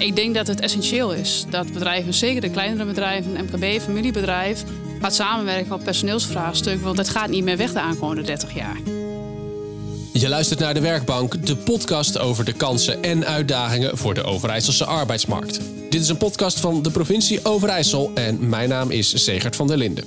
Ik denk dat het essentieel is dat bedrijven, zeker de kleinere bedrijven, MKB, familiebedrijf, gaat samenwerken op personeelsvraagstuk. Want het gaat niet meer weg de aankomende 30 jaar. Je luistert naar De Werkbank, de podcast over de kansen en uitdagingen voor de Overijsselse arbeidsmarkt. Dit is een podcast van de provincie Overijssel en mijn naam is Segert van der Linden.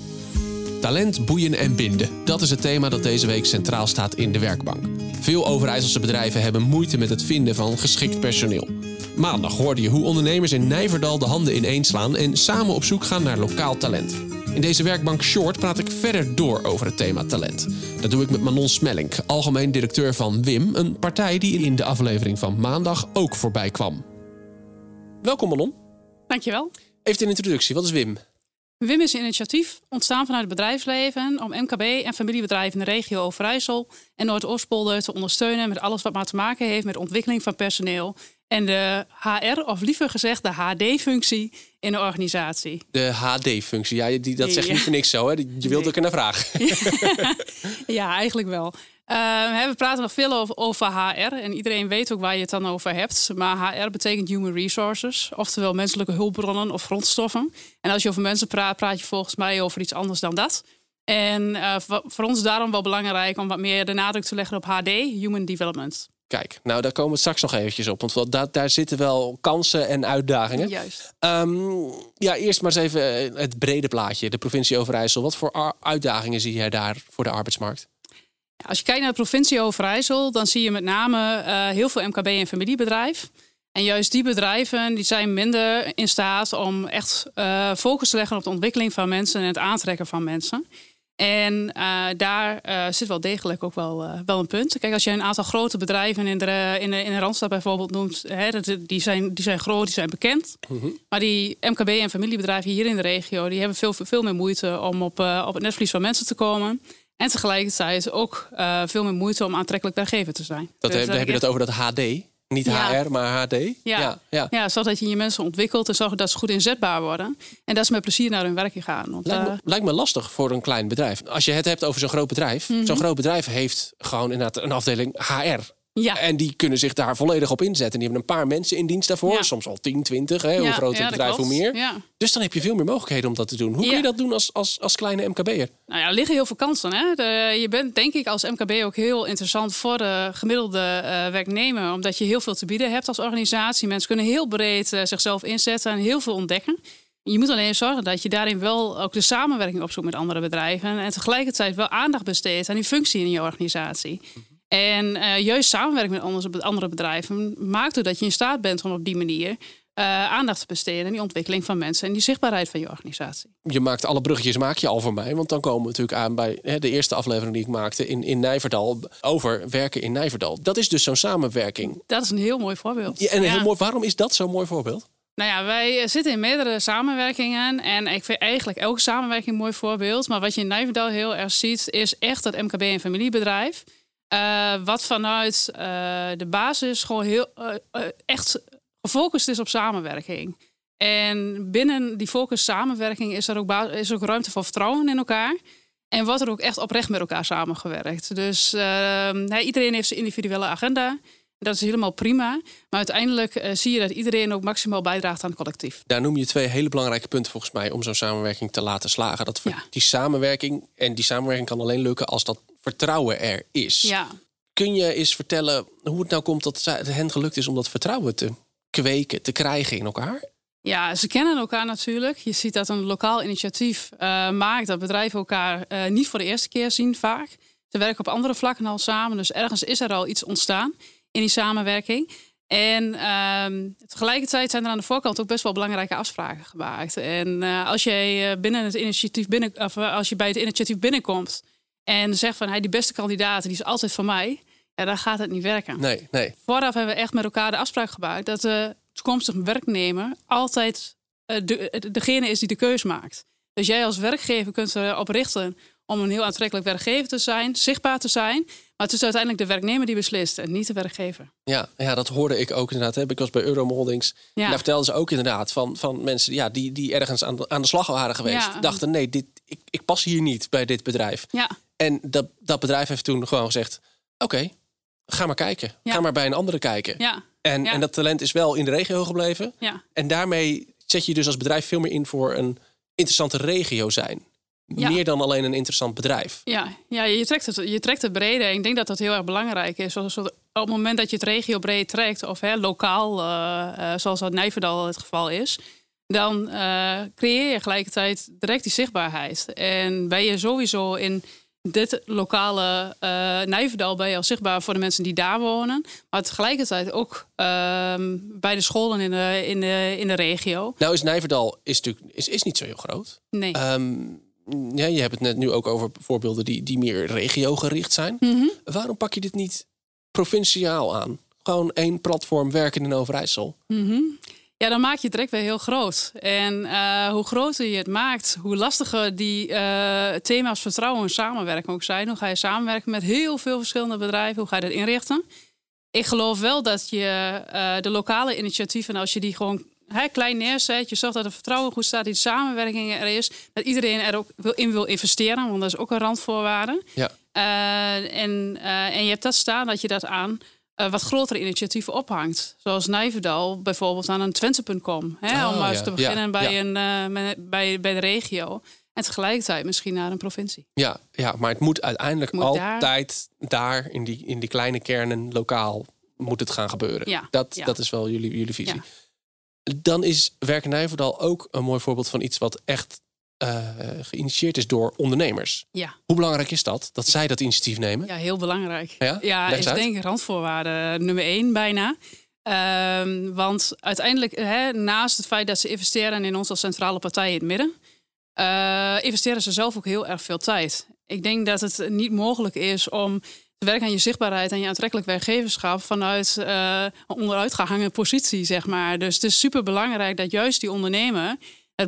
Talent, boeien en binden. Dat is het thema dat deze week centraal staat in De Werkbank. Veel Overijsselse bedrijven hebben moeite met het vinden van geschikt personeel. Maandag hoorde je hoe ondernemers in Nijverdal de handen ineenslaan en samen op zoek gaan naar lokaal talent. In deze werkbank Short praat ik verder door over het thema talent. Dat doe ik met Manon Smellink, algemeen directeur van WIM, een partij die in de aflevering van maandag ook voorbij kwam. Welkom Manon. Dankjewel. Even een introductie, wat is WIM? WIM is een initiatief ontstaan vanuit het bedrijfsleven om MKB en familiebedrijven in de regio Overijssel en Noordoostpolder te ondersteunen met alles wat maar te maken heeft met ontwikkeling van personeel en de HR, of liever gezegd de HD-functie in de organisatie. De HD-functie, ja, die, dat zegt niet voor niks zo, hè? Je wilt ook naar vraag. ja, eigenlijk wel. Uh, we praten nog veel over, over, HR en iedereen weet ook waar je het dan over hebt. Maar HR betekent human resources, oftewel menselijke hulpbronnen of grondstoffen. En als je over mensen praat, praat je volgens mij over iets anders dan dat. En uh, voor ons daarom wel belangrijk om wat meer de nadruk te leggen op HD, Human Development. Kijk, nou daar komen we straks nog eventjes op. Want daar, daar zitten wel kansen en uitdagingen. Juist. Um, ja, eerst maar eens even het brede plaatje. De provincie Overijssel. Wat voor uitdagingen zie jij daar voor de arbeidsmarkt? Als je kijkt naar de provincie Overijssel, dan zie je met name uh, heel veel MKB en familiebedrijf. En juist die bedrijven die zijn minder in staat om echt uh, focus te leggen op de ontwikkeling van mensen en het aantrekken van mensen. En uh, daar uh, zit wel degelijk ook wel, uh, wel een punt. Kijk, als je een aantal grote bedrijven in de, in de, in de Randstad bijvoorbeeld noemt, hè, dat, die, zijn, die zijn groot, die zijn bekend. Mm -hmm. Maar die MKB en familiebedrijven hier in de regio, die hebben veel, veel meer moeite om op, op het netvlies van mensen te komen. En tegelijkertijd ook veel meer moeite om aantrekkelijk werkgever te zijn. Dat dus, heb, heb je dat over dat HD? Niet HR, maar HD. Ja. Ja, ja. zodat je je mensen ontwikkelt en zorgt dat ze goed inzetbaar worden. En dat ze met plezier naar hun werk gaan. Want, lijkt, me, uh... lijkt, me, lastig voor een klein bedrijf. Als je het hebt over zo'n groot bedrijf. Mm -hmm. Zo'n groot bedrijf heeft gewoon inderdaad een afdeling HR. Ja. En die kunnen zich daar volledig op inzetten. Die hebben een paar mensen in dienst daarvoor. Ja. Soms al 10, 20. Hè? Hoe groter het bedrijf, hoe meer. Dus dan heb je veel meer mogelijkheden om dat te doen. Hoe kun je dat doen als, als, als kleine MKB'er? Nou ja, er liggen heel veel kansen. Hè? De, je bent denk ik als MKB ook heel interessant voor de gemiddelde uh, werknemer. Omdat je heel veel te bieden hebt als organisatie. Mensen kunnen heel breed uh, zichzelf inzetten en heel veel ontdekken. Je moet alleen zorgen dat je daarin wel ook de samenwerking opzoekt met andere bedrijven. En tegelijkertijd wel aandacht besteedt aan die functie in je organisatie. En uh, juist samenwerking met andere, bedrijven maakt er dat je in staat bent om op die manier uh, aandacht te besteden aan die ontwikkeling van mensen en die zichtbaarheid van je organisatie. Je maakt alle bruggetjes maak je al voor mij, want dan komen we natuurlijk aan bij hè, de eerste aflevering die ik maakte in, in Nijverdal over werken in Nijverdal. Dat is dus zo'n samenwerking. Dat is een heel mooi voorbeeld. Ja, en ja. heel mooi, waarom is dat zo'n mooi voorbeeld? Nou ja, wij zitten in meerdere samenwerkingen. En ik vind eigenlijk elke samenwerking een mooi voorbeeld. Maar wat je in Nijverdal heel erg ziet, is echt dat MKB- en familiebedrijf. Uh, wat vanuit uh, de basis gewoon heel uh, echt gefocust is op samenwerking. En binnen die focus samenwerking is er ook, is er ook ruimte voor vertrouwen in elkaar. En wordt er ook echt oprecht met elkaar samengewerkt. Dus ehm, iedereen heeft zijn individuele agenda. Dat is helemaal prima. Maar uiteindelijk zie je dat iedereen ook maximaal bijdraagt aan het collectief. Daar noem je twee hele belangrijke punten volgens mij om zo'n samenwerking te laten slagen. Dat ja. die samenwerking, en die samenwerking kan alleen lukken als dat vertrouwen er is. Ja. Kun je eens vertellen hoe het nou komt dat het hen gelukt is om dat vertrouwen te kweken, te krijgen in elkaar? Ja, ze kennen elkaar natuurlijk. Je ziet dat een lokaal initiatief uh, maakt dat bedrijven elkaar uh, niet voor de eerste keer zien vaak. Ze werken op andere vlakken al samen, dus ergens is er al iets ontstaan in die samenwerking. En uh, tegelijkertijd zijn er aan de voorkant ook best wel belangrijke afspraken gemaakt. En uh, als jij binnen het initiatief binnen, of als je bij het initiatief binnenkomt en zegt van hey, die beste kandidaat die is altijd van mij, ja, dan gaat het niet werken. Nee, nee. Vooraf hebben we echt met elkaar de afspraak gemaakt dat de toekomstige werknemer altijd uh, de, degene is die de keus maakt. Dus jij als werkgever kunt erop richten om een heel aantrekkelijk werkgever te zijn, zichtbaar te zijn. Maar het is uiteindelijk de werknemer die beslist en niet de werkgever. Ja, ja dat hoorde ik ook inderdaad. Ik was bij Euromoldings. Ja. Daar vertelden ze ook inderdaad van, van mensen ja, die, die ergens aan de, aan de slag waren geweest. Ja. Dachten, nee, dit, ik, ik pas hier niet bij dit bedrijf. Ja. En dat, dat bedrijf heeft toen gewoon gezegd, oké, okay, ga maar kijken. Ja. Ga maar bij een andere kijken. Ja. En, ja. en dat talent is wel in de regio gebleven. Ja. En daarmee zet je dus als bedrijf veel meer in voor een interessante regio zijn. Ja. Meer dan alleen een interessant bedrijf. Ja, ja je, trekt het, je trekt het breder. Ik denk dat dat heel erg belangrijk is. Zoals op het moment dat je het regio breed trekt, of hè, lokaal, eh, eh, zoals dat Nijverdal het geval is, dan eh, creëer je tegelijkertijd direct die zichtbaarheid. En ben je sowieso in dit lokale eh Nijverdal ben je al zichtbaar voor de mensen die daar wonen. Maar tegelijkertijd ook ehm, bij de scholen in de, in de, in de regio. Nou is Nijverdal is natuurlijk is, is niet zo heel groot. Nee. Ehm, ja, je hebt het net nu ook over voorbeelden die, die meer regiogericht zijn. Mhm. Waarom pak je dit niet provinciaal aan? Gewoon één platform werken in Overijssel. Mhm. Ja, dan maak je het direct weer heel groot. En eh, hoe groter je het maakt, hoe lastiger die eh, thema's vertrouwen en samenwerken ook zijn. Hoe ga je samenwerken met heel veel verschillende bedrijven? Hoe ga je dat inrichten? Ik geloof wel dat je eh, de lokale initiatieven, als je die gewoon hè, klein neerzet, je zorgt dat er vertrouwen goed staat, die samenwerking er is, dat iedereen er ook in wil investeren, want dat is ook een randvoorwaarde. Ja. En, en je hebt dat staan dat je dat aan eh, wat grotere initiatieven ophangt. Zoals Nijverdal bijvoorbeeld aan een Twente.com. Hè, Oh, om ja, te beginnen ja, bij, ja. Een, eh, bij, bij de regio. En tegelijkertijd misschien naar een provincie. Ja, ja, maar het moet uiteindelijk Moet daar- altijd daar, in, die, in die kleine kernen lokaal moet het gaan gebeuren. Ja, Dat, dat is wel jullie, jullie visie. Dan is Werken Nijverdal ook een mooi voorbeeld van iets wat echt eh, geïnitieerd is door ondernemers. Ja, Hoe belangrijk is dat, dat zij dat initiatief nemen? ja heel belangrijk. Ja? Ja, is uit. denk ik randvoorwaarde nummer één bijna. Ehm, want uiteindelijk, hè, naast het feit dat ze investeren in ons als centrale partij in het midden, eh, investeren ze zelf ook heel erg veel tijd. Ik denk dat het niet mogelijk is om te werken aan je zichtbaarheid en je aantrekkelijk werkgeverschap vanuit eh, een onderuitgehangen positie, zeg maar. Dus het is super belangrijk dat juist die ondernemer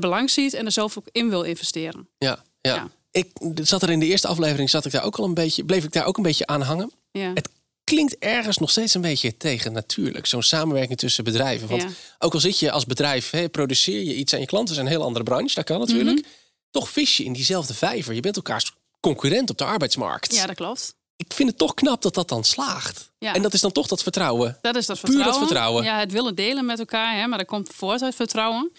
het belang ziet en er zelf ook in wil investeren. Ja, ja. Ja. Ik zat er in de eerste aflevering, zat ik daar ook al een beetje, bleef ik daar ook een beetje aan hangen. Ja. Het klinkt ergens nog steeds een beetje tegen natuurlijk. Zo'n samenwerking tussen bedrijven. Want Ja. ook al zit je als bedrijf, produceer je iets en je klanten zijn een heel andere branche, dat kan natuurlijk. Mhm. Toch vis je in diezelfde vijver. Je bent elkaars concurrent op de arbeidsmarkt. ja, dat klopt. Ik vind het toch knap dat dat dan slaagt. Ja. En dat is dan toch dat vertrouwen. Dat is dat Puur dat vertrouwen. vertrouwen. Ja, het willen delen met elkaar, hè, maar dat komt voort uit vertrouwen.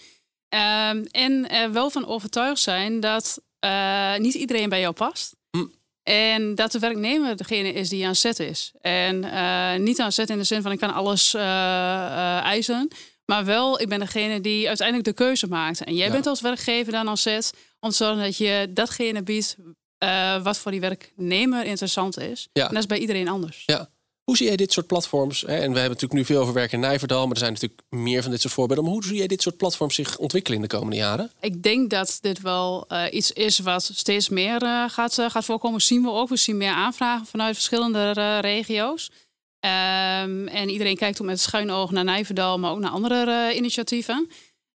Ehm, en er wel van overtuigd zijn dat eh, niet iedereen bij jou past. Hm. En dat de werknemer degene is die aan zet is. En eh, niet aan zet in de zin van ik kan alles eh, eh, eisen. Maar wel, ik ben degene die uiteindelijk de keuze maakt. En jij Ja. bent als werkgever dan aan zet om te zorgen dat je datgene biedt eh, wat voor die werknemer interessant is. Ja. En dat is bij iedereen anders. Ja. Hoe zie jij dit soort platforms? Hè? En we hebben natuurlijk nu veel over werken in Nijverdal, maar er zijn natuurlijk meer van dit soort voorbeelden. Maar hoe zie jij dit soort platforms zich ontwikkelen in de komende jaren? Ik denk dat dit wel eh, iets is wat steeds meer eh, gaat, eh, gaat voorkomen. Zien we ook. We zien meer aanvragen vanuit verschillende regio's. Ehm, en iedereen kijkt ook met schuin oog naar Nijverdal, maar ook naar andere initiatieven.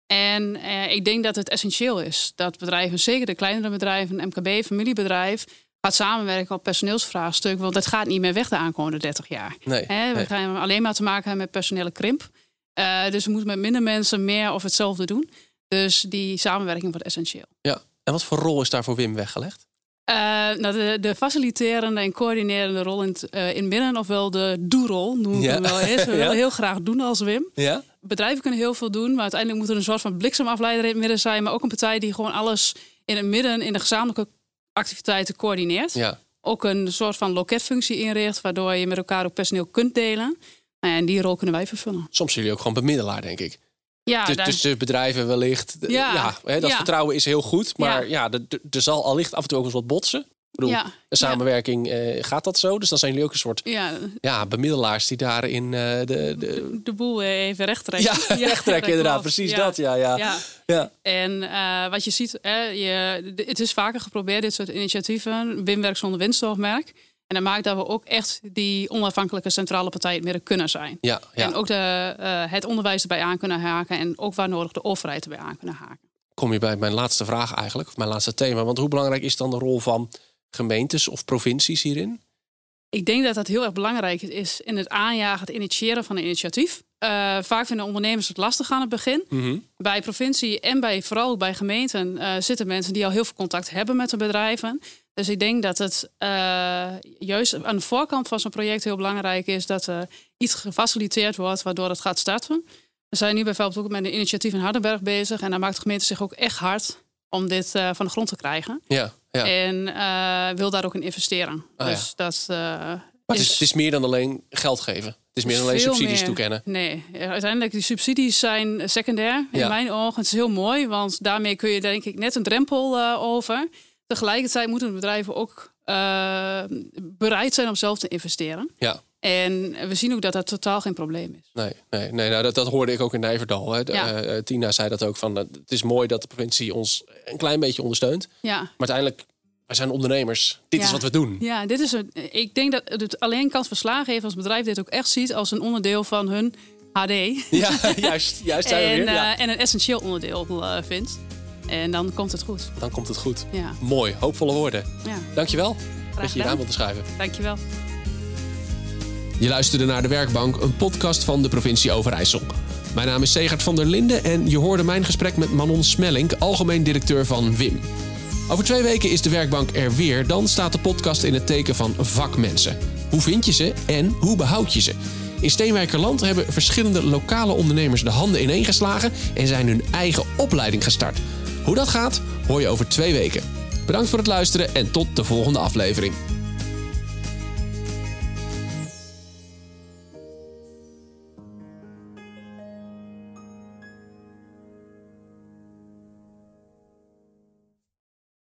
En ik denk dat het essentieel is dat bedrijven, zeker de kleinere bedrijven, MKB, familiebedrijf, gaat samenwerken op personeelsvraagstuk. Want dat gaat niet meer weg de aankomende 30 jaar. Nee. We nee. gaan alleen maar te maken hebben met personele krimp. Eh, dus we moeten met minder mensen meer of hetzelfde doen. Dus die samenwerking wordt essentieel. Ja. En wat voor rol is daar voor Wim weggelegd? Eh, nou, de, de faciliterende en coördinerende rol in het, eh, in midden, ofwel de doerol, noemen we Ja. hem wel eens. We Ja. willen heel graag doen als Wim. Ja. Bedrijven kunnen heel veel doen, maar uiteindelijk moet er een soort van bliksemafleider in het midden zijn. Maar ook een partij die gewoon alles in het midden, in de gezamenlijke activiteiten coördineert. Ja. Ook een soort van loketfunctie inricht, waardoor je met elkaar ook personeel kunt delen. Nou en die rol kunnen wij vervullen. Soms zijn jullie ook gewoon bemiddelaar, denk ik. Ja, Dus daar- tussen bedrijven wellicht. Ja, Ja, hè, dat ja. vertrouwen is heel goed. Maar ja, er zal allicht af en toe ook eens wat botsen. Ik bedoel, ja, een samenwerking eh, gaat dat zo. Dus dan zijn jullie ook een soort ja, ja, bemiddelaars die daarin eh, de, de, de boel even recht trekken. ja, recht trekken. dat inderdaad, klopt. precies Ja. dat. Ja, ja. Ja. ja. En eh, wat je ziet, hè, je, het is vaker geprobeerd, dit soort initiatieven. Wim werkt zonder winstoogmerk. En dat maakt dat we ook echt die onafhankelijke centrale partij het midden kunnen zijn. ja, ja. En ook de, het onderwijs erbij aan kunnen haken. En ook waar nodig de overheid erbij aan kunnen haken. kom je bij mijn laatste vraag eigenlijk, of mijn laatste thema. Want hoe belangrijk is dan de rol van gemeentes of provincies hierin? Ik denk dat dat heel erg belangrijk is in het aanjagen, het initiëren van een initiatief. Eh, vaak vinden ondernemers het lastig aan het begin. Bij provincie en bij, vooral ook bij gemeenten eh, zitten mensen die al heel veel contact hebben met de bedrijven. Dus ik denk dat het uh, juist aan de voorkant van zo'n project heel belangrijk is dat er iets gefaciliteerd wordt waardoor het gaat starten. We zijn nu bijvoorbeeld ook met een initiatief in Hardenberg bezig en daar maakt de gemeente zich ook echt hard om dit van de grond te krijgen. Ja, ja. En uh, wil daar ook in investeren. Ah, dus ja. dat. Maar het is, het is meer dan alleen geld geven. Het is meer dan alleen subsidies meer. toekennen. Nee, uiteindelijk die subsidies zijn secundair in Ja. mijn ogen. Het is heel mooi, want daarmee kun je denk ik net een drempel uh, over. Tegelijkertijd moeten bedrijven ook uh, bereid zijn om zelf te investeren. Ja. En we zien ook dat dat totaal geen probleem is. Nee, nee, nee nou, dat, dat hoorde ik ook in Nijverdal. Hè. De, Ja. uh, Tina zei dat ook van. het is mooi dat de provincie ons een klein beetje ondersteunt. Ja. Maar uiteindelijk, wij zijn ondernemers. Dit Ja. is wat we doen. Ja, dit is een, ik denk dat het alleen kans verslagen heeft als bedrijf dit ook echt ziet als een onderdeel van hun HD. Ja, juist. Juist zijn we en, weer. Ja. uh, en een essentieel onderdeel vindt. En dan komt het goed. Dan komt het goed. Ja, Mooi, hoopvolle woorden. ja. Dankjewel dat je gedaan. aan wilde schrijven. dankjewel. Je luisterde naar De Werkbank, een podcast van de provincie Overijssel. Mijn naam is Segert van der Linden en je hoorde mijn gesprek met Manon Smellink, algemeen directeur van WIM. Over twee weken is De Werkbank er weer. Dan staat de podcast in het teken van vakmensen. Hoe vind je ze en hoe behoud je ze? In Steenwijkerland hebben verschillende lokale ondernemers de handen ineengeslagen en zijn hun eigen opleiding gestart. Hoe dat gaat, hoor je over twee weken. Bedankt voor het luisteren en tot de volgende aflevering.